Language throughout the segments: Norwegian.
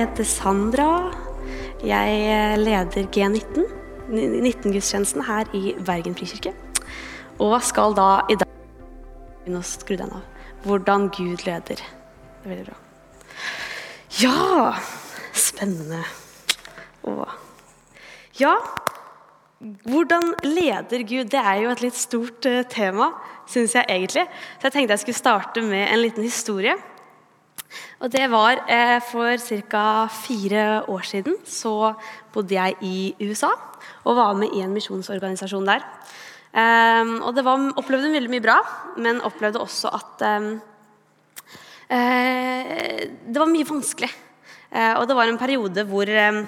Jeg heter Sandra. Jeg leder G19, 19-gudstjenesten her i Bergen frikirke. Og skal da i dag begynne å skru den av. Hvordan Gud leder. Det er veldig bra. Ja! Spennende. Åh. Ja, hvordan leder Gud? Det er jo et litt stort uh, tema, syns jeg egentlig. Så jeg tenkte jeg skulle starte med en liten historie. Og det var eh, For ca. fire år siden så bodde jeg i USA og var med i en misjonsorganisasjon der. Um, og det var, opplevde veldig mye bra, men opplevde også at um, uh, det var mye vanskelig. Uh, og det var en periode hvor um,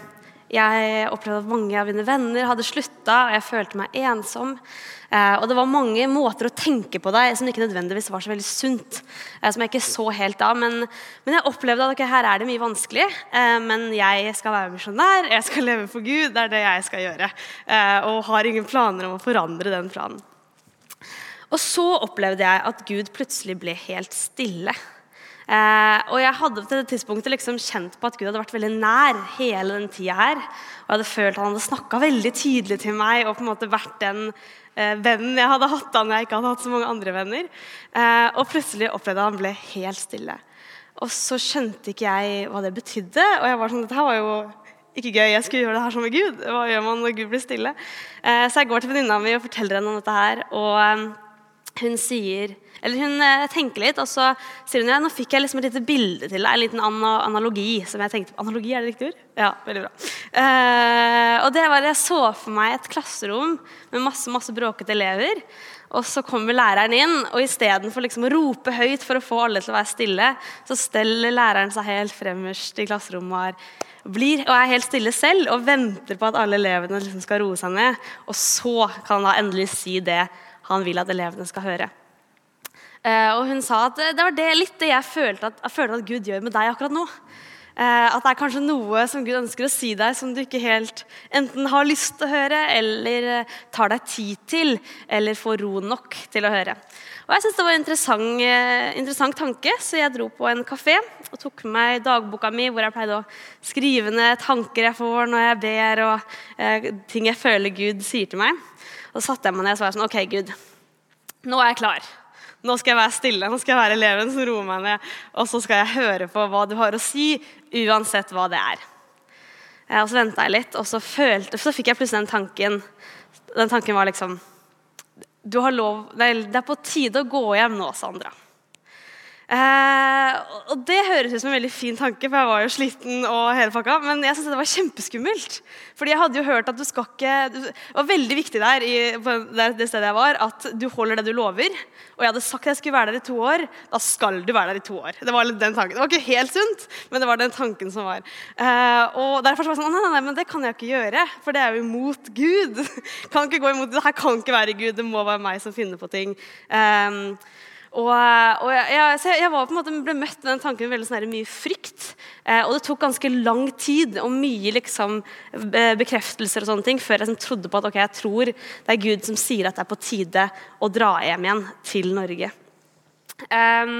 jeg opplevde at mange av mine venner hadde slutta, og jeg følte meg ensom. Eh, og det var mange måter å tenke på deg som ikke nødvendigvis var så veldig sunt. Eh, som jeg ikke så helt av. Men, men jeg opplevde at okay, her er det mye vanskelig. Eh, men jeg skal være misjonær, jeg skal leve for Gud. Det er det jeg skal gjøre. Og har ingen planer om å forandre den planen. Og så opplevde jeg at Gud plutselig ble helt stille. Eh, og jeg hadde til det tidspunktet liksom kjent på at Gud hadde vært veldig nær hele den tida her. Og jeg hadde følt at han hadde snakka veldig tydelig til meg og på en måte vært den eh, vennen jeg hadde hatt da når jeg ikke hadde hatt så mange andre venner. Eh, og plutselig opplevde jeg at han ble helt stille. Og så skjønte ikke jeg hva det betydde. Og jeg var sånn, dette var jo ikke gøy. Jeg skulle gjøre det her som med Gud. Hva gjør man når Gud blir stille? Eh, så jeg går til venninna mi og forteller henne om dette her. Og eh, hun sier eller hun eh, tenker litt, og så sier hun ja, nå fikk jeg liksom et lite bilde til deg. En liten analogi. som jeg tenkte Analogi, er det riktig ord? Ja, veldig bra. Uh, og det var Jeg så for meg et klasserom med masse masse bråkete elever. Og så kommer læreren inn, og istedenfor liksom å rope høyt for å få alle til å være stille, så steller læreren seg helt fremmerst i klasserommet og blir og er helt stille selv og venter på at alle elevene liksom skal roe seg ned. Og så kan han da endelig si det han vil at elevene skal høre. Uh, og hun sa at det var det, litt det jeg følte at, jeg følte at Gud gjør med deg akkurat nå. Uh, at det er kanskje noe som Gud ønsker å si deg som du ikke helt enten har lyst til å høre, eller tar deg tid til, eller får ro nok til å høre. Og jeg synes Det var en interessant, interessant, tanke, så jeg dro på en kafé og tok med meg dagboka mi, hvor jeg pleide å skrive ned tanker jeg får når jeg ber, og ting jeg føler Gud sier til meg. Så satte jeg meg ned og så var jeg sånn OK, Gud, nå er jeg klar. Nå skal jeg være stille, nå skal jeg være eleven som roer meg ned. Og så skal jeg høre på hva du har å si, uansett hva det er. Eh, og så venta jeg litt, og så, følte, så fikk jeg plutselig den tanken. Den tanken var liksom du har lov, Det er på tide å gå hjem nå, Sandra. Eh, og Det høres ut som en veldig fin tanke, for jeg var jo sliten. og hele pakka, Men jeg syntes det var kjempeskummelt. Fordi jeg hadde jo hørt at du skal ikke Det var veldig viktig der, i, det stedet jeg var, at du holder det du lover. Og jeg hadde sagt at jeg skulle være der i to år. Da skal du være der i to år. Det var den tanken. Det var ikke helt sunt, men det var den tanken som var. Eh, og derfor var jeg sånn nei, nei, nei, men det kan jeg ikke gjøre, for det er jo imot Gud. kan ikke gå imot, Det her kan ikke være Gud, det må være meg som finner på ting. Um, og, og jeg, jeg, jeg, var på en måte, ble møtt med den tanken veldig sånn mye frykt. Eh, og det tok ganske lang tid og mye liksom, bekreftelser og sånne ting før jeg liksom, trodde på at ok, jeg tror det er Gud som sier at det er på tide å dra hjem igjen til Norge. Um,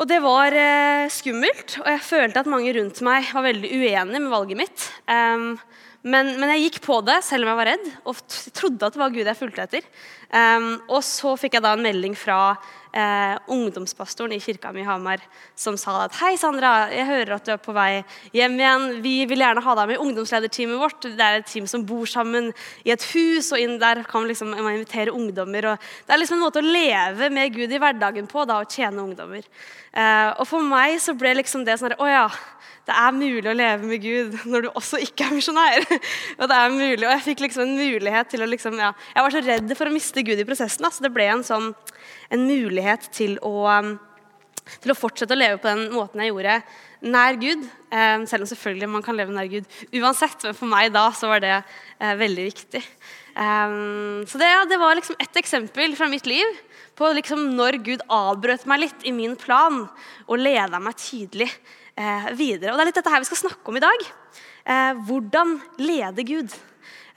og det var eh, skummelt, og jeg følte at mange rundt meg var veldig uenige med valget mitt. Um, men, men, jeg gikk på det selv om jeg var redd, og trodde at det var Gud jeg fulgte etter. Og så fikk jeg da en melding fra uh, ungdomspastoren i kirka mi i Hamar som sa at hei, Sandra, jeg hører at du er på vei hjem igjen. Vi vil gjerne ha deg med i ungdomslederteamet vårt. Det er et team som bor sammen i et hus, og inn der kan vi liksom invitere ungdommer. Og det er liksom en måte å leve med Gud i hverdagen på, da, å tjene ungdommer. Uh, og for meg så ble liksom det sånn Å ja det er mulig å leve med Gud når du også ikke er misjonær. og det er mulig, og jeg fikk liksom en mulighet til å liksom, ja, Jeg var så redd for å miste Gud i prosessen, så det ble en, sånn, en mulighet til å, um, til å fortsette å leve på den måten jeg gjorde, nær Gud. Eh, selv om selvfølgelig man kan leve nær Gud uansett. Men for meg da så var det eh, veldig viktig. Um, så det, det, var liksom et eksempel fra mitt liv på liksom når Gud avbrøt meg litt i min plan og leda meg tydelig videre. Og Det er litt dette her vi skal snakke om i dag. Eh, hvordan lede Gud.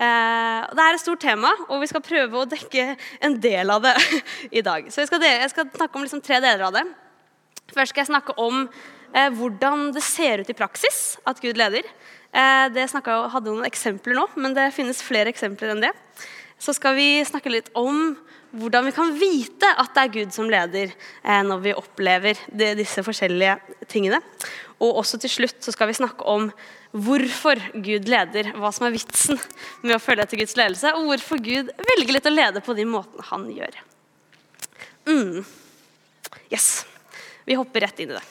Eh, det er et stort tema, og vi skal prøve å dekke en del av det i dag. Så Jeg skal, jeg skal snakke om liksom tre deler av det. Først skal jeg snakke om eh, hvordan det ser ut i praksis at Gud leder. Eh, det snakket, hadde noen eksempler nå, men det finnes flere eksempler enn det. Så skal vi snakke litt om hvordan vi kan vite at det er Gud som leder eh, når vi opplever disse forskjellige tingene. Og også til slutt så skal vi snakke om hvorfor Gud leder, hva som er vitsen med å følge etter Guds ledelse, og hvorfor Gud velger litt å lede på de måtene han gjør. Mm. Yes. Vi hopper rett inn i det.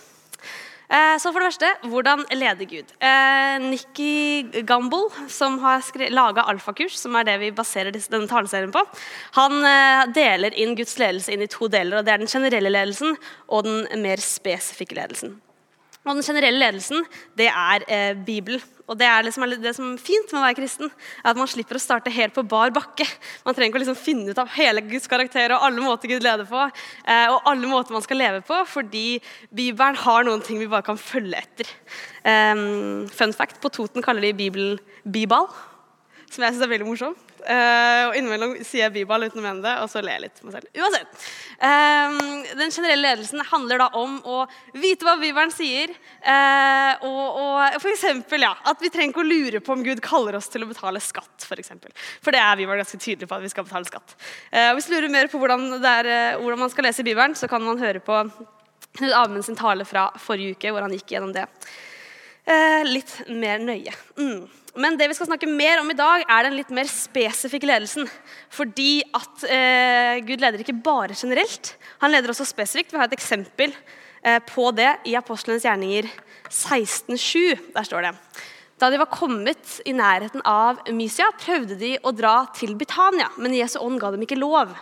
Eh, så for det første, hvordan leder Gud? Eh, Nikki Gamble, som har laga alfakurs, som er det vi baserer denne taleserien på, han eh, deler inn Guds ledelse inn i to deler. og Det er den generelle ledelsen og den mer spesifikke ledelsen. Og Den generelle ledelsen det er eh, Bibelen. Og Det er liksom det som er fint med å være kristen, er at man slipper å starte helt på bar bakke. Man trenger ikke å liksom finne ut av hele Guds karakter og alle måter Gud leder på. Eh, og alle måter man skal leve på, fordi Bibelen har noen ting vi bare kan følge etter. Um, fun fact, På Toten kaller de Bibelen Bibal, som jeg syns er veldig morsomt. Uh, og innimellom sier jeg biball uten å mene det, og så ler jeg litt meg selv. Uansett. Uh, den generelle ledelsen handler da om å vite hva Bibelen sier. Uh, og, og for eksempel, ja, at vi trenger ikke å lure på om Gud kaller oss til å betale skatt. For, eksempel. for det er Bibelen ganske tydelig på at vi skal betale skatt. Uh, hvis du lurer mer på hvordan, er, hvordan, man skal lese Bibelen, så kan man høre på Knut Amund sin tale fra forrige uke, hvor han gikk gjennom det litt mer nøye. Mm. Men det vi skal snakke mer om i dag, er den litt mer spesifikke ledelsen. Fordi at eh, Gud leder ikke bare generelt, han leder også spesifikt. Vi har et eksempel eh, på det i Apostlenes gjerninger 16,7. Der står det da de var kommet i nærheten av Mysia, prøvde de å dra til Britannia, men Jesu ånd ga dem ikke lov.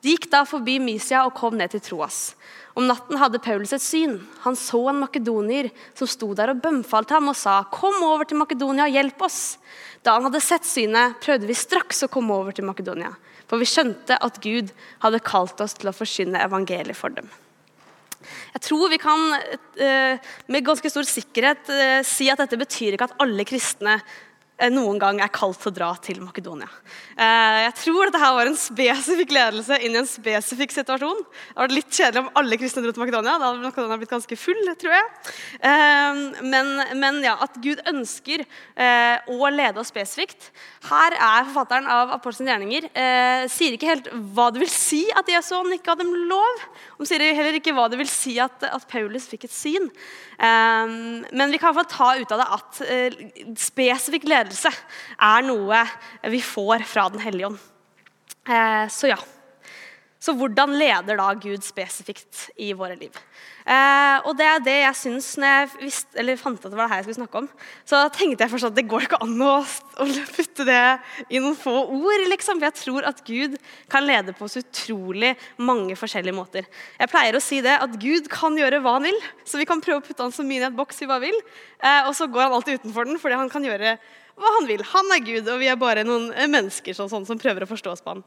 De gikk da forbi Mysia og kom ned til Troas. Om natten hadde Paulus et syn. Han så en makedonier som sto der og bønnfalte ham og sa, 'Kom over til Makedonia og hjelp oss.' Da han hadde sett synet, prøvde vi straks å komme over til Makedonia, for vi skjønte at Gud hadde kalt oss til å forsyne evangeliet for dem. Jeg tror vi kan eh, med ganske stor sikkerhet eh, si at dette betyr ikke at alle kristne noen gang er kalt til å dra til Makedonia. Eh, jeg tror dette her var en spesifikk ledelse inn i en spesifikk situasjon. Det var litt kjedelig om alle kristne dro til Makedonia. Da hadde Makedonia blitt ganske full, tror jeg. Eh, men, men ja, at Gud ønsker å lede oss spesifikt. Her er forfatteren av Apostelens gjerninger sier ikke helt hva det vil si at Jesu ånd ikke hadde lov. Han sier heller ikke hva det vil si at, at Paulus fikk et syn. men vi kan iallfall ta ut av det at spesifikk ledelse ledelse er noe vi får fra Den hellige ånd. Uh, så ja. Så hvordan leder da Gud spesifikt i våre liv? Eh, og det er det jeg syns når jeg eller fant ut at det var det her jeg skulle snakke om. Så tenkte jeg først at det går ikke an å, å putte det i noen få ord. liksom, For jeg tror at Gud kan lede på så utrolig mange forskjellige måter. Jeg pleier å si det at Gud kan gjøre hva han vil, så vi kan prøve å putte han så mye i en boks vi bare vil. Eh, og så går han alltid utenfor den, fordi han kan gjøre hva han vil. Han er Gud, og vi er bare noen eh, mennesker sånn, sånn, som prøver å forstå oss på han.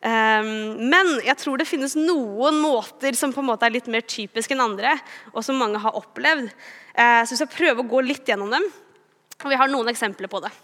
Um, men jeg tror det finnes noen måter som på en måte er litt mer typiske enn andre, og som mange har opplevd. Uh, så vi skal prøve å gå litt gjennom dem. Og vi har noen eksempler på det.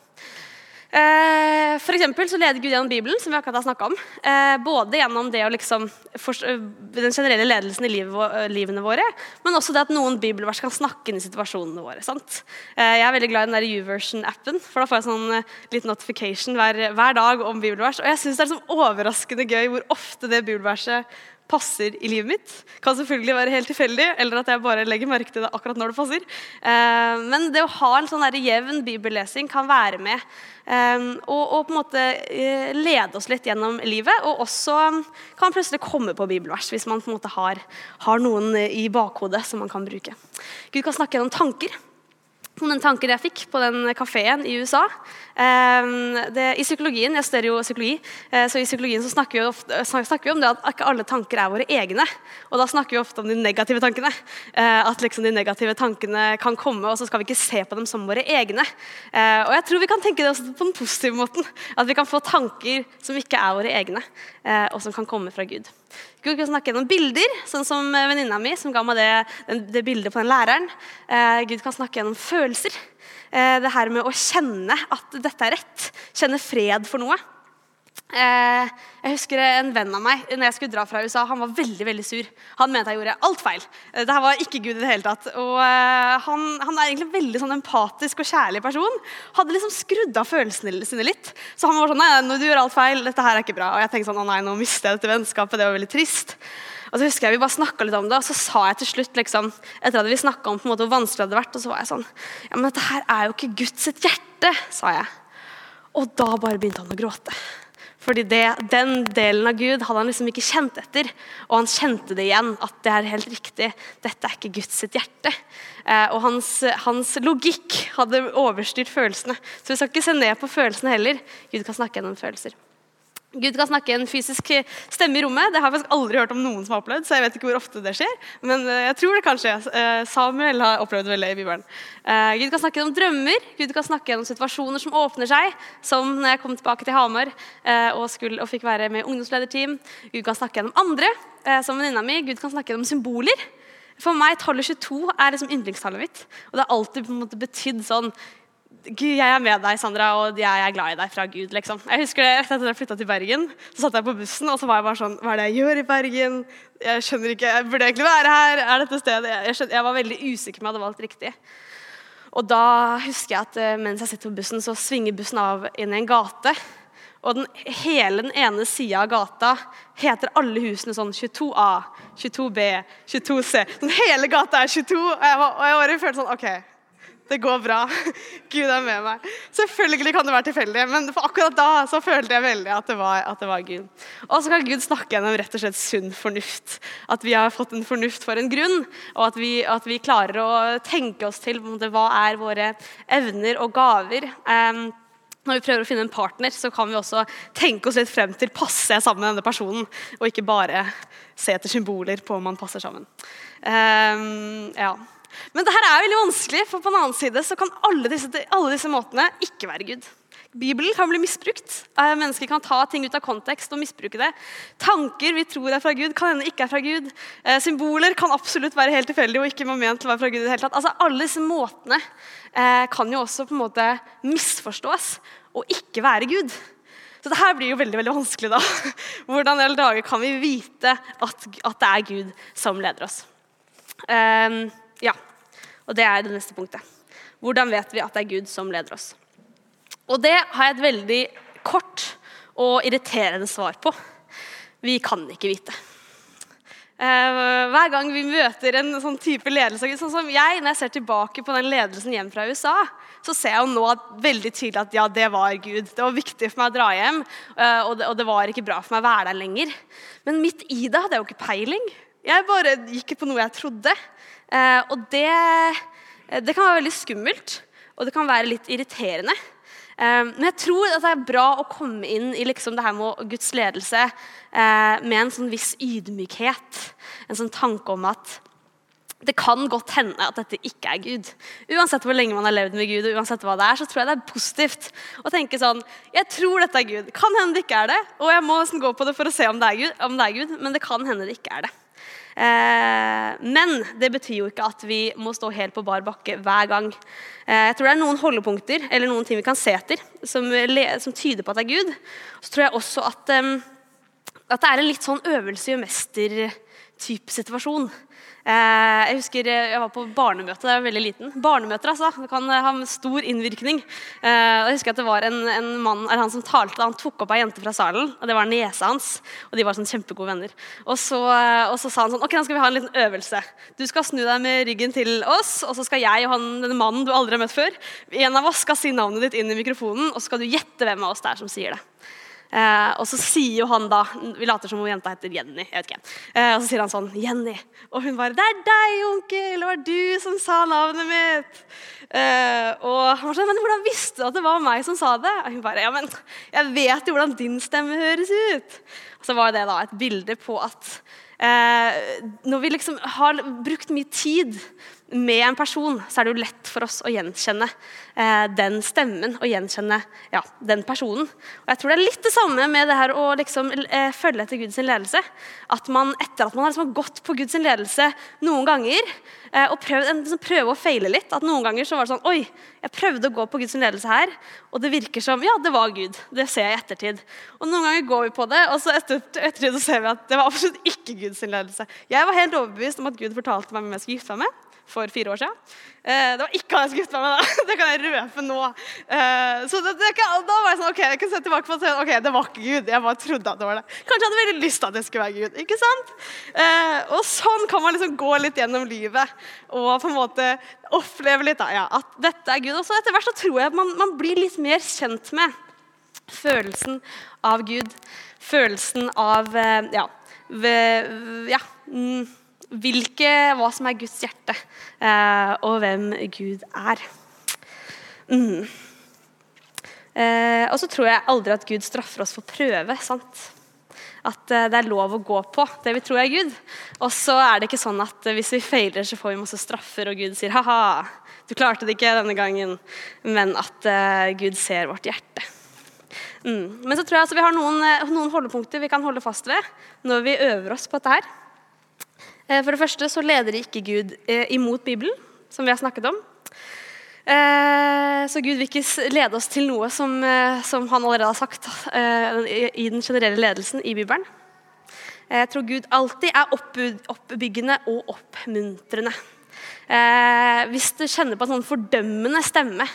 Eh, for så leder Gud gjennom Bibelen, som vi akkurat har om. Eh, både gjennom det å liksom, eh, den generelle ledelsen i livet, livene våre, men også det at noen bibelvers kan snakke inn i situasjonene våre. Sant? jeg er veldig glad i den der YouVersion-appen, for da får jeg sånn liten notification hver, hver dag om bibelvers. Og jeg syns det er sånn overraskende gøy hvor ofte det bibelverset passer i livet mitt. Kan selvfølgelig være helt tilfeldig, eller at jeg bare legger merke til det akkurat når det passer. Eh, men det å ha en sånn jevn bibellesing kan være med eh, og, på en måte eh, lede oss litt gjennom livet. Og også kan plutselig komme på bibelvers hvis man på en måte har, har noen i bakhodet som man kan bruke. Gud kan snakke gjennom tanker noen tanker jeg fikk på den kafeen i USA. Ehm, det, I psykologien, jeg studerer jo psykologi, eh, så i psykologien så snakker, vi ofte, snakker, vi om det at ikke alle tanker er våre egne. Og da snakker vi ofte om de negative tankene. Eh, at liksom de negative tankene kan komme, og så skal vi ikke se på dem som våre egne. Eh, og jeg tror vi kan tenke det også på den positive måten. At vi kan få tanker som ikke er våre egne, og som kan komme fra Gud. Gud kan snakke gjennom bilder, sånn som venninna mi som ga meg det, det, bildet på den læreren. Gud kan snakke gjennom følelser. Eh, det her med å kjenne at dette er rett. Kjenne fred for noe. Eh, jeg husker En venn av meg når jeg skulle dra fra USA, han var veldig veldig sur. Han mente jeg gjorde alt feil. Eh, Dette var ikke Gud i det hele tatt. Og eh, han, han, er egentlig en veldig sånn empatisk og kjærlig person. Hadde liksom skrudd av følelsene sine litt. Så han var sånn Nei, nå, du gjør alt feil. Dette her er ikke bra. Og jeg tenkte sånn Å nei, nå mister jeg dette vennskapet. Det var veldig trist. Og så husker jeg Vi bare snakka litt om det, og så sa jeg til slutt, liksom, etter at vi om på en måte hvor vanskelig det hadde vært, og så var jeg sånn Ja, men dette her er jo ikke Guds hjerte, sa jeg. Og da bare begynte han å gråte. Fordi det, Den delen av Gud hadde han liksom ikke kjent etter. Og han kjente det igjen, at det er helt riktig. Dette er ikke Guds sitt hjerte. Eh, og hans, hans, logikk hadde overstyrt følelsene. Så vi skal ikke se ned på følelsene heller. Gud kan snakke gjennom følelser. Gud kan snakke en fysisk stemme i rommet. Det har jeg faktisk aldri hørt om noen som har opplevd. så jeg vet ikke hvor ofte det skjer, Men eh, jeg tror det kanskje. Eh, Samuel har opplevd veldig i Bibelen. Eh, Gud kan snakke gjennom drømmer, Gud kan snakke gjennom situasjoner som åpner seg. Som når jeg kom tilbake til Hamar og, og fikk være med ungdomslederteam. Gud kan snakke gjennom andre, som venninna mi. Gud kan snakke gjennom symboler. For meg tallet 22 er liksom yndlingstallet mitt. Og det har alltid på en måte betydd sånn Gud, jeg er med deg, Sandra, og jeg er glad i deg fra Gud. liksom. Jeg husker det, Etter at jeg flytta til Bergen, så satt jeg på bussen og så var jeg bare sånn Hva er det jeg gjør i Bergen? Jeg skjønner ikke, jeg burde egentlig være her. Er dette stedet? Jeg, skjønner, jeg var veldig usikker på om jeg hadde valgt riktig. Og da husker jeg at eh, mens jeg sitter på bussen, så svinger bussen av inn i en gate. Og den, hele den ene sida av gata heter alle husene sånn 22A, 22B, 22C. Sånn hele gata er 22, og jeg, og jeg bare følte sånn OK, det går bra. Gud er med meg. Selvfølgelig kan det være tilfeldig, men for akkurat da så følte jeg veldig at det var, at det var Gud. Og så kan Gud snakke gjennom rett og slett sunn fornuft. At vi har fått en fornuft for en grunn, og at vi, at vi klarer å tenke oss til måte, hva er våre evner og gaver. Um, når vi prøver å finne en partner, så kan vi også tenke oss litt frem til passer jeg sammen med denne personen, og ikke bare se etter symboler på om man passer sammen. Um, ja. Men det her er veldig vanskelig, for på den annen side så kan alle disse, alle disse måtene ikke være Gud. Bibelen kan bli misbrukt. Eh, mennesker kan ta ting ut av kontekst og misbruke det. Tanker vi tror er fra Gud, kan hende ikke er fra Gud. Eh, symboler kan absolutt være helt tilfeldige og ikke ment til å være fra Gud. i det hele tatt. Altså, Alle disse måtene eh, kan jo også på en måte misforstås og ikke være Gud. Så det her blir jo veldig veldig vanskelig. da. Hvordan i alle dager kan vi vite at, at det er Gud som leder oss? Um, ja, og det er det neste punktet. Hvordan vet vi at det er Gud som leder oss? Og det har jeg et veldig kort og irriterende svar på. Vi kan ikke vite. Eh, hver gang vi møter en sånn type ledelse sånn som jeg, Når jeg ser tilbake på den ledelsen hjem fra USA, så ser jeg jo nå veldig tydelig at ja, det var Gud. Det var viktig for meg å dra hjem, eh, og det, og det var ikke bra for meg å være der lenger. Men midt i det hadde jeg jo ikke peiling. Jeg bare gikk på noe jeg trodde. Eh, og det, eh, det kan være veldig skummelt, og det kan være litt irriterende. Eh, men jeg tror at det er bra å komme inn i liksom det her med Guds ledelse med en sånn viss ydmykhet. En sånn tanke om at det kan godt hende at dette ikke er Gud. Uansett hvor lenge man har levd med Gud, og uansett hva det er, så tror jeg det er positivt å tenke sånn Jeg tror dette er Gud. Kan hende det ikke er det, og jeg må gå på det for å se om det er Gud, det er Gud men det kan hende det ikke er det. Eh, men det betyr jo ikke at vi må stå helt på bar bakke hver gang. Eh, jeg tror det er noen holdepunkter eller noen ting vi kan se etter som, som tyder på at det er Gud. Så tror jeg også at, at det er en litt sånn øvelse i mester-type situasjon. Eh, jeg husker eh, jeg var på barnemøte da jeg var veldig liten. Barnemøter altså, det kan eh, ha stor innvirkning. Jeg husker at det var en, en mann han som talte, han tok opp ei jente fra salen. og Det var niesa hans, og de var sånn kjempegode venner. Og så, og så, sa han sånn Ok, nå skal vi ha en liten øvelse. Du skal snu deg med ryggen til oss, og så skal jeg og han, denne mannen du aldri har møtt før, en av oss skal si navnet ditt inn i mikrofonen, og så skal du gjette hvem av oss det er som sier det. Eh, og så sier jo han da Vi later som om jenta heter Jenny. jeg vet ikke. Eh, og så sier han sånn Jenny. Og hun bare 'Det er deg, onkel! Det var du som sa navnet mitt!' Eh, og han var sånn 'Men hvordan visste du at det var meg som sa det?' Og hun bare 'Ja, men jeg vet jo hvordan din stemme høres ut'. Og så var det da et bilde på at eh, når vi liksom har brukt mye tid med en person, så er det jo lett for oss å gjenkjenne eh, den stemmen og gjenkjenne ja, den personen. Og jeg tror det er litt det samme med det her å liksom, eh, følge etter Guds ledelse. At man etter at man har liksom gått på Guds ledelse noen ganger eh, og prøvd, liksom, prøve å feile litt At noen ganger så var det sånn Oi, jeg prøvde å gå på Guds ledelse her, og det virker som Ja, det var Gud. Det ser jeg i ettertid. Og noen ganger går vi på det, og så etter, ettertid så ser vi at det var absolutt ikke Guds ledelse. Jeg var helt overbevist om at Gud fortalte meg hvem jeg skulle gifte meg med for fire år siden. Eh, det var ikke han jeg skulle gifte meg med. Da. Det kan jeg røpe nå. Eh, så det, det, da var jeg sånn, ok, jeg kan se tilbake på det, ok, det var ikke Gud. Jeg bare trodde at det var det. Kanskje jeg hadde veldig lyst til at det skulle være Gud. ikke sant? Eh, og sånn kan man liksom gå litt gjennom livet og på en måte oppleve litt da, ja, at dette er Gud. Og så etter hvert så tror jeg at man, man blir litt mer kjent med følelsen av Gud. Følelsen av ja, ved, ja mm, hvilke, hva som er Guds hjerte, eh, og hvem Gud er. Mm. Eh, og så tror jeg aldri at Gud straffer oss for prøve. sant? At eh, det er lov å gå på det vi tror er Gud. Og så er det ikke sånn at hvis vi feiler, så får vi masse straffer, og Gud sier ha-ha, du klarte det ikke denne gangen. Men at Gud ser vårt hjerte. Mm. Men så tror jeg altså vi har noen, noen holdepunkter vi kan holde fast ved når vi øver oss på dette her. Eh, for det første så leder ikke Gud eh, imot Bibelen, som vi har snakket om. Eh, så Gud vil ikke lede oss til noe som, som han allerede har sagt i den generelle ledelsen i Bibelen. Jeg tror Gud alltid er oppbyggende og oppmuntrende. Eh, hvis du kjenner på en sånn fordømmende stemme,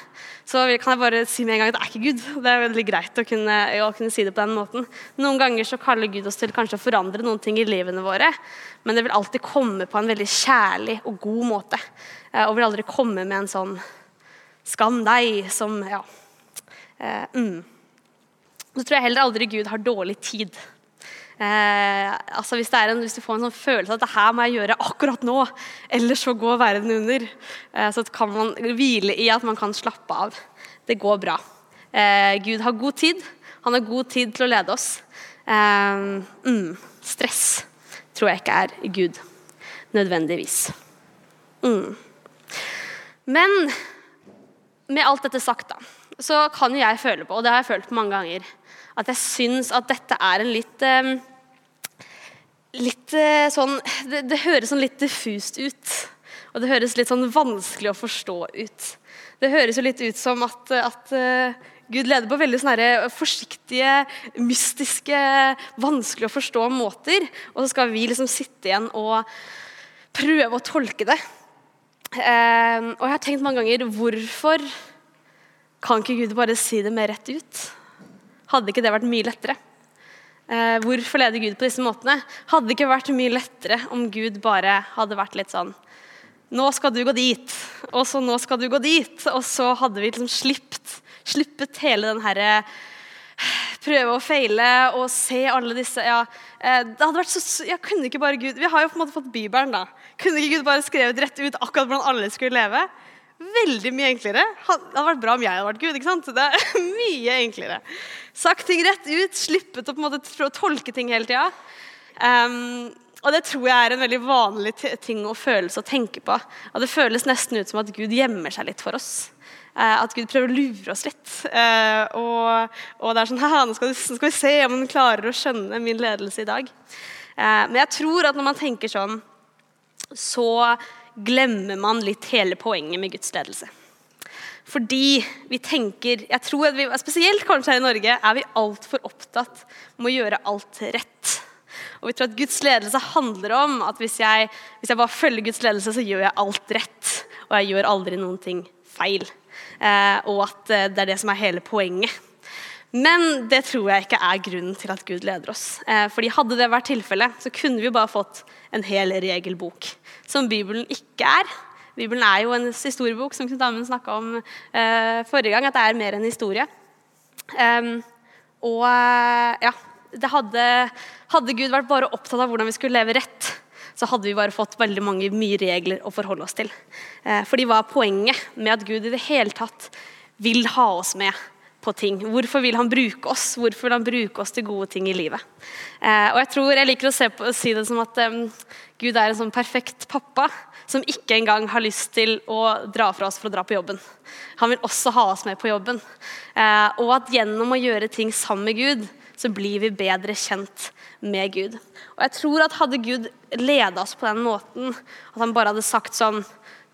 så kan jeg bare si med en gang at det er ikke Gud. Det er veldig greit å kunne, å kunne, si det på den måten. Noen ganger så kaller Gud oss til kanskje å forandre noen ting i livene våre, men det vil alltid komme på en veldig kjærlig og god måte. Eh, og vil aldri komme med en sånn 'skam deg' som ja. Eh, mm. Så tror jeg heller aldri Gud har dårlig tid. Eh, altså hvis, en, hvis, du får en sånn følelse at det her må jeg gjøre akkurat nå, ellers så går verden under, eh, så kan man hvile i at man kan slappe av. Det går bra. Eh, Gud har god tid. Han har god tid til å lede oss. Eh, mm, stress tror jeg ikke er Gud nødvendigvis. Mm. Men med alt dette sagt, da, så kan jo jeg føle på, og det har jeg følt på mange ganger, at jeg syns at dette er en litt eh, Litt eh, sånn det, det, høres sånn litt diffust ut. Og det høres litt sånn vanskelig å forstå ut. Det høres jo litt ut som at, at uh, Gud leder på veldig sånne forsiktige, mystiske, vanskelig å forstå måter. Og så skal vi liksom sitte igjen og prøve å tolke det. Og jeg har tenkt mange ganger hvorfor kan ikke Gud bare si det mer rett ut? Hadde ikke det vært mye lettere? Eh, hvorfor leder Gud på disse måtene? Hadde det ikke vært mye lettere om Gud bare hadde vært litt sånn Nå skal du gå dit, og så nå skal du gå dit. Og så hadde vi liksom slippet, sluppet hele den herre Prøve å feile og se alle disse ja, eh, det hadde vært så, ja, kunne ikke bare Gud, Vi har jo på en måte fått Bibelen. da. Kunne ikke Gud bare skrevet rett ut akkurat hvordan alle skulle leve? Veldig mye enklere. Det hadde vært bra om jeg hadde vært Gud. ikke sant? Det er mye enklere. Sagt ting rett ut, slippet å på en måte tolke ting hele tida. Um, og det tror jeg er en veldig vanlig ting å følelse og tenke på. At det føles nesten ut som at Gud gjemmer seg litt for oss. Uh, at Gud prøver å lure oss litt. Uh, og, og, det er sånn Haha, nå skal, skal, vi se om han klarer å skjønne min ledelse i dag. Uh, men jeg tror at når man tenker sånn, så glemmer man litt hele poenget med Guds ledelse. Fordi vi tenker jeg tror at vi, Spesielt kanskje her i Norge er vi altfor opptatt med å gjøre alt rett. Og vi tror at Guds ledelse handler om at hvis jeg, hvis jeg bare følger Guds ledelse, så gjør jeg alt rett. Og jeg gjør aldri noen ting feil. Eh, og at eh, det er det som er hele poenget. Men det tror jeg ikke er grunnen til at Gud leder oss. Eh, fordi Hadde det vært tilfellet, så kunne vi bare fått en hel regelbok som Bibelen ikke er. Bibelen er jo en historiebok, som Knut Amund snakka om eh, forrige gang. At det er mer enn historie. Um, og eh, ja, hadde, hadde Gud vært bare opptatt av hvordan vi skulle leve rett, så hadde vi bare fått veldig mange mye regler å forholde oss til. Fordi hva er poenget med at Gud i det hele tatt vil ha oss med på ting. Hvorfor vil han bruke oss? Hvorfor vil han bruke oss til gode ting i livet? Eh, og Jeg tror, jeg liker å, på, si det som at um, Gud er en sånn perfekt pappa som ikke engang har lyst til å dra fra oss for å dra på jobben. Han vil også ha oss med på jobben. Eh, og at gjennom å gjøre ting sammen med Gud, så blir vi bedre kjent med Gud. Og jeg tror at Hadde Gud leda oss på den måten, at han bare hadde sagt sånn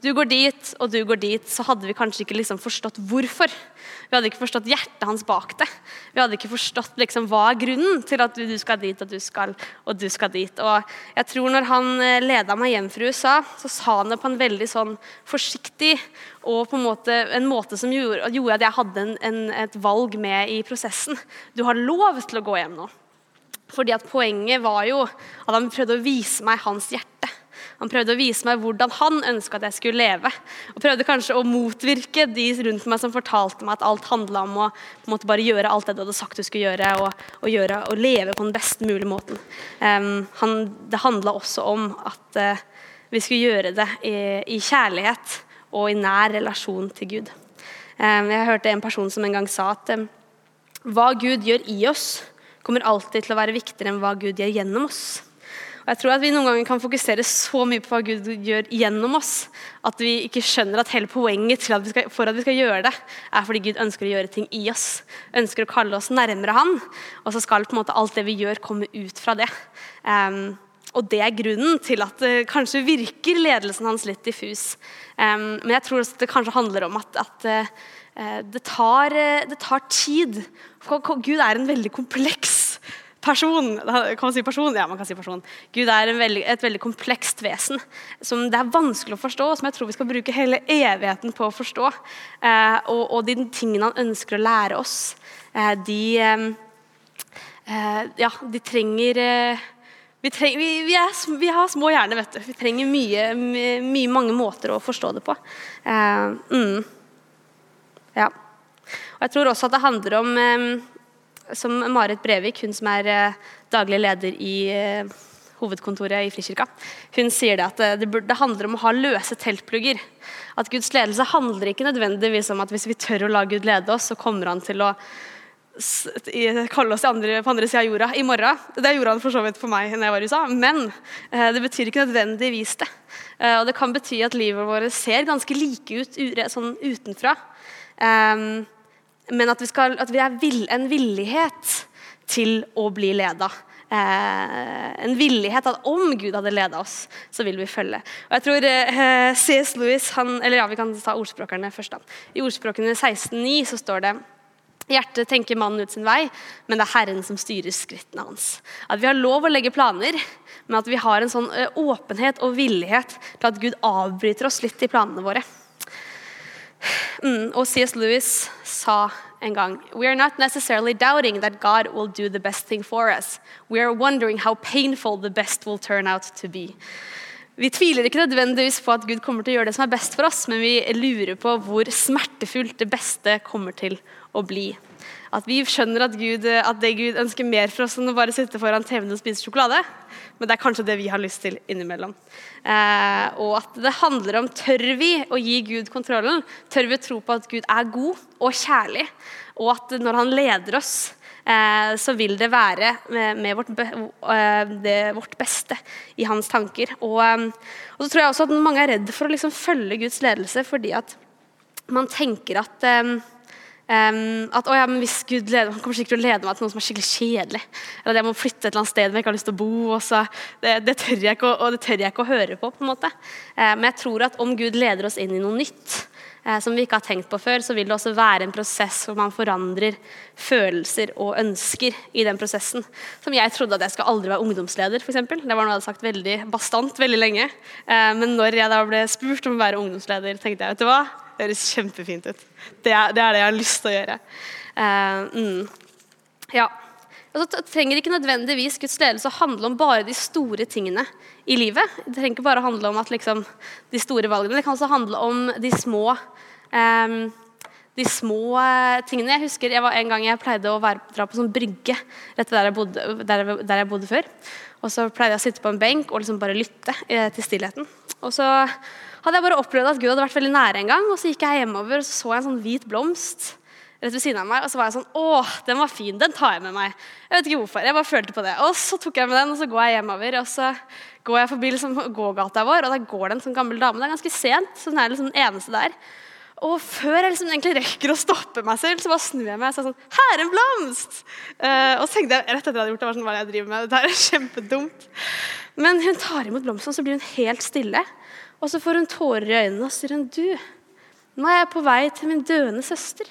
du går dit, og du går dit, så hadde vi kanskje ikke liksom forstått hvorfor. Vi hadde ikke forstått hjertet hans bak det. Vi hadde ikke forstått liksom hva er grunnen til at du skal dit, og du skal, og du skal dit. Og jeg tror når han eh, leda meg hjem fra USA, så sa han det på en veldig sånn forsiktig og på en måte, en måte som gjorde, gjorde at jeg hadde en, en, et valg med i prosessen. Du har lov til å gå hjem nå. Fordi at Poenget var jo at han prøvde å vise meg hans hjerte. Han prøvde å vise meg hvordan han ønska at jeg skulle leve. Og prøvde kanskje å motvirke de rundt meg som fortalte meg at alt handla om å måte, bare gjøre alt det du hadde sagt du skulle gjøre, og, og, gjøre, og leve på den best mulige måten. Um, han, det handla også om at uh, vi skulle gjøre det i, i, kjærlighet og i nær relasjon til Gud. Um, jeg hørte en person som en gang sa at um, hva Gud gjør i oss, kommer alltid til å være viktigere enn hva Gud gjør gjennom oss. Og jeg tror at Vi noen ganger kan fokusere så mye på hva Gud gjør gjennom oss, at vi ikke skjønner at hele poenget at skal, for at vi skal gjøre det, er fordi Gud ønsker å gjøre ting i oss. Ønsker å kalle oss nærmere Han. Og så skal på en måte alt det vi gjør, komme ut fra det. Um, og det er grunnen til at det kanskje virker ledelsen hans litt diffus. Um, men jeg tror også det kanskje handler om at, at uh, det, tar, det, tar, tid. For Gud er en veldig kompleks person. Kan man si person? Ja, man kan si person. Gud er veldig, et veldig komplekst vesen som det er vanskelig å forstå, og som jeg tror vi skal bruke hele evigheten på å forstå. Eh, og, og, de tingene han ønsker å lære oss, eh, de eh, eh Ja, de trenger eh, vi, treng, vi, vi, er, vi, har små hjerner, vet du. Vi trenger mye, mye, mange måter å forstå det på. Eh, mm. Ja. Og jeg tror også at det handler om som Marit Brevik, hun som er eh, daglig leder i eh, hovedkontoret i Frikirka, hun sier det at det, det, det, handler om å ha løse teltplugger. At Guds ledelse handler ikke nødvendigvis om at hvis vi tør å la Gud lede oss, så kommer han til å kalle oss andre, på andre sida av jorda i morgen. Det gjorde han for så vidt for meg når jeg var i USA, men det betyr ikke nødvendigvis det. og det kan bety at livet vårt ser ganske like ut sånn utenfra. Um, men at vi, skal, at vi er vill, en villighet til å bli leda. Eh, en villighet at om Gud hadde leda oss, så vil vi følge. Og jeg tror eh, C.S. Lewis han, eller ja, Vi kan ta ordspråkerne først. da. I ordspråkene 16,9 så står det Hjertet tenker mannen ut sin vei, men det er Herren som styrer skrittene hans. At vi har lov å legge planer, men at vi har en sånn eh, åpenhet og villighet til at Gud avbryter oss litt i planene våre. Mm, og C.S. Lewis sa en gang We are not necessarily doubting that God will do the best thing for us. We are wondering how painful the best will turn out to be. Vi tviler ikke nødvendigvis på at Gud kommer til å gjøre det som er best for oss, men vi lurer på hvor smertefullt det beste kommer til å bli. At vi skjønner at, Gud, at det Gud ønsker mer for oss enn å bare sitte foran TV-en og spise sjokolade. Men det er kanskje det vi har lyst til innimellom. Eh, og at det handler om tør vi å gi Gud kontrollen? Tør vi å tro på at Gud er god og kjærlig? Og at når han leder oss, eh, så vil det være med, med vårt, be, eh, det, vårt, beste i hans tanker. Og, eh, og, så tror jeg også at mange er redd for å liksom følge Guds ledelse fordi at man tenker at eh, Um, at å ja, men hvis Gud leder, han kommer sikkert til å lede meg til noe som er skikkelig kjedelig. Eller at jeg må flytte et eller annet sted hvor jeg ikke har lyst til å bo. Så, det, det, tør jeg ikke, og det tør jeg ikke å høre på. på en måte. Uh, men jeg tror at om Gud leder oss inn i noe nytt, uh, som vi ikke har tenkt på før, så vil det også være en prosess hvor man forandrer følelser og ønsker i den prosessen. Som jeg trodde at jeg skal aldri være ungdomsleder, f.eks. Det var noe jeg hadde sagt veldig bastant veldig lenge. Uh, men når jeg da ble spurt om å være ungdomsleder, tenkte jeg vet du hva, det høres kjempefint ut. Det er, det er, det jeg har lyst til å gjøre. Uh, mm. Ja. Altså, det trenger ikke nødvendigvis Guds ledelse å handle om bare de store tingene i livet. Det trenger ikke bare å handle om at, liksom, de store valgene. Det kan også handle om de små, um, de små uh, tingene. Jeg husker jeg var en gang jeg pleide å være, dra på sånn brygge rett der jeg, bodde, der, der jeg bodde før. Og så pleide jeg å sitte på en benk og liksom bare lytte eh, til stillheten. Og så hadde jeg bare opplevd at Gud hadde vært veldig nære en gang. Og så gikk jeg hjemover og så, så jeg en sånn hvit blomst rett ved siden av meg. Og så var jeg sånn Å, den var fin. Den tar jeg med meg. Jeg vet ikke hvorfor. Jeg bare følte på det. Og så tok jeg med den, og så går jeg hjemover. Og så går jeg forbi liksom, gågata vår, og der går det en sånn gammel dame. Det er ganske sent, så den er liksom den eneste der. Og før jeg liksom egentlig rekker å stoppe meg selv, så bare snur jeg meg og sier sånn Her er en blomst! Uh, og så tenkte jeg rett etter at jeg hadde gjort det, var sånn, hva er det jeg driver med? Dette er kjempedumt. Men hun tar imot blomsten, og så blir hun helt stille. Og så får hun tårer i øynene og sier hun, du, nå er jeg på vei til min døende søster.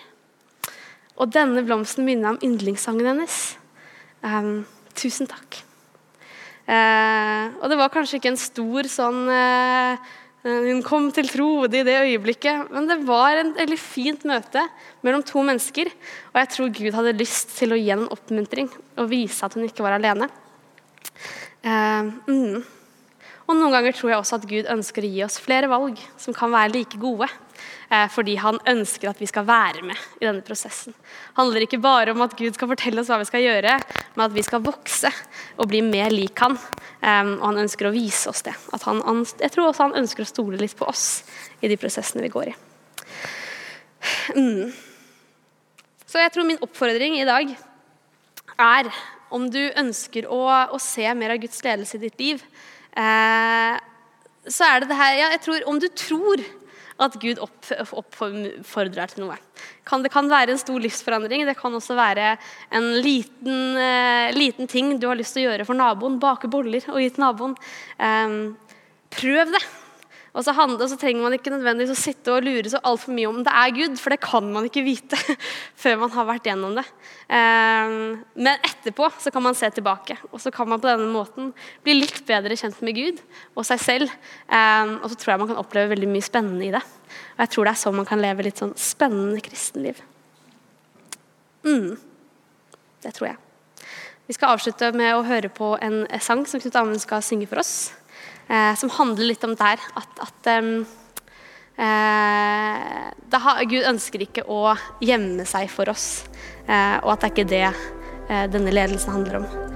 Og denne blomsten minner om yndlingssangen hennes. Um, tusen takk. Uh, og det var kanskje ikke en stor sånn uh, Hun kom til tro i det øyeblikket, men det var en veldig fint møte mellom to mennesker. Og jeg tror Gud hadde lyst til å gi en oppmuntring og vise at hun ikke var alene. Uh, mm. Og noen ganger tror jeg også at Gud ønsker å gi oss flere valg som kan være like gode. Eh, fordi han ønsker at vi skal være med i denne prosessen. Det handler ikke bare om at Gud skal fortelle oss hva vi skal gjøre, men at vi skal vokse og bli mer lik han. Og han ønsker å vise oss det. Han, jeg tror også han ønsker å stole litt på oss i de prosessene vi går i. Mm. Så jeg tror min oppfordring i dag er om du ønsker å, å se mer av Guds ledelse i ditt liv, så er det det her ja, jeg tror, Om du tror at Gud oppfordrer deg til noe. Kan, det kan være en stor livsforandring. Det kan også være en liten, uh, liten ting du har lyst til å gjøre for naboen. Bake boller og gi til naboen. Um, prøv det. Og så, handle, og så, trenger man ikke nødvendigvis å sitte og lure så altfor mye om det er Gud, for det kan man ikke vite før man har vært gjennom det. Um, men etterpå så kan man se tilbake, og så kan man på denne måten bli litt bedre kjent med Gud og seg selv. Um, og så tror jeg man kan oppleve veldig mye spennende i det. Og jeg tror det er sånn man kan leve litt sånn spennende kristenliv. Mm. Det tror jeg. Vi skal avslutte med å høre på en sang som Knut Amund skal synge for oss eh, som handler litt om der at, at um, eh, har, Gud ønsker ikke å gjemme seg for oss, eh, og at det er ikke det eh, denne ledelsen handler om.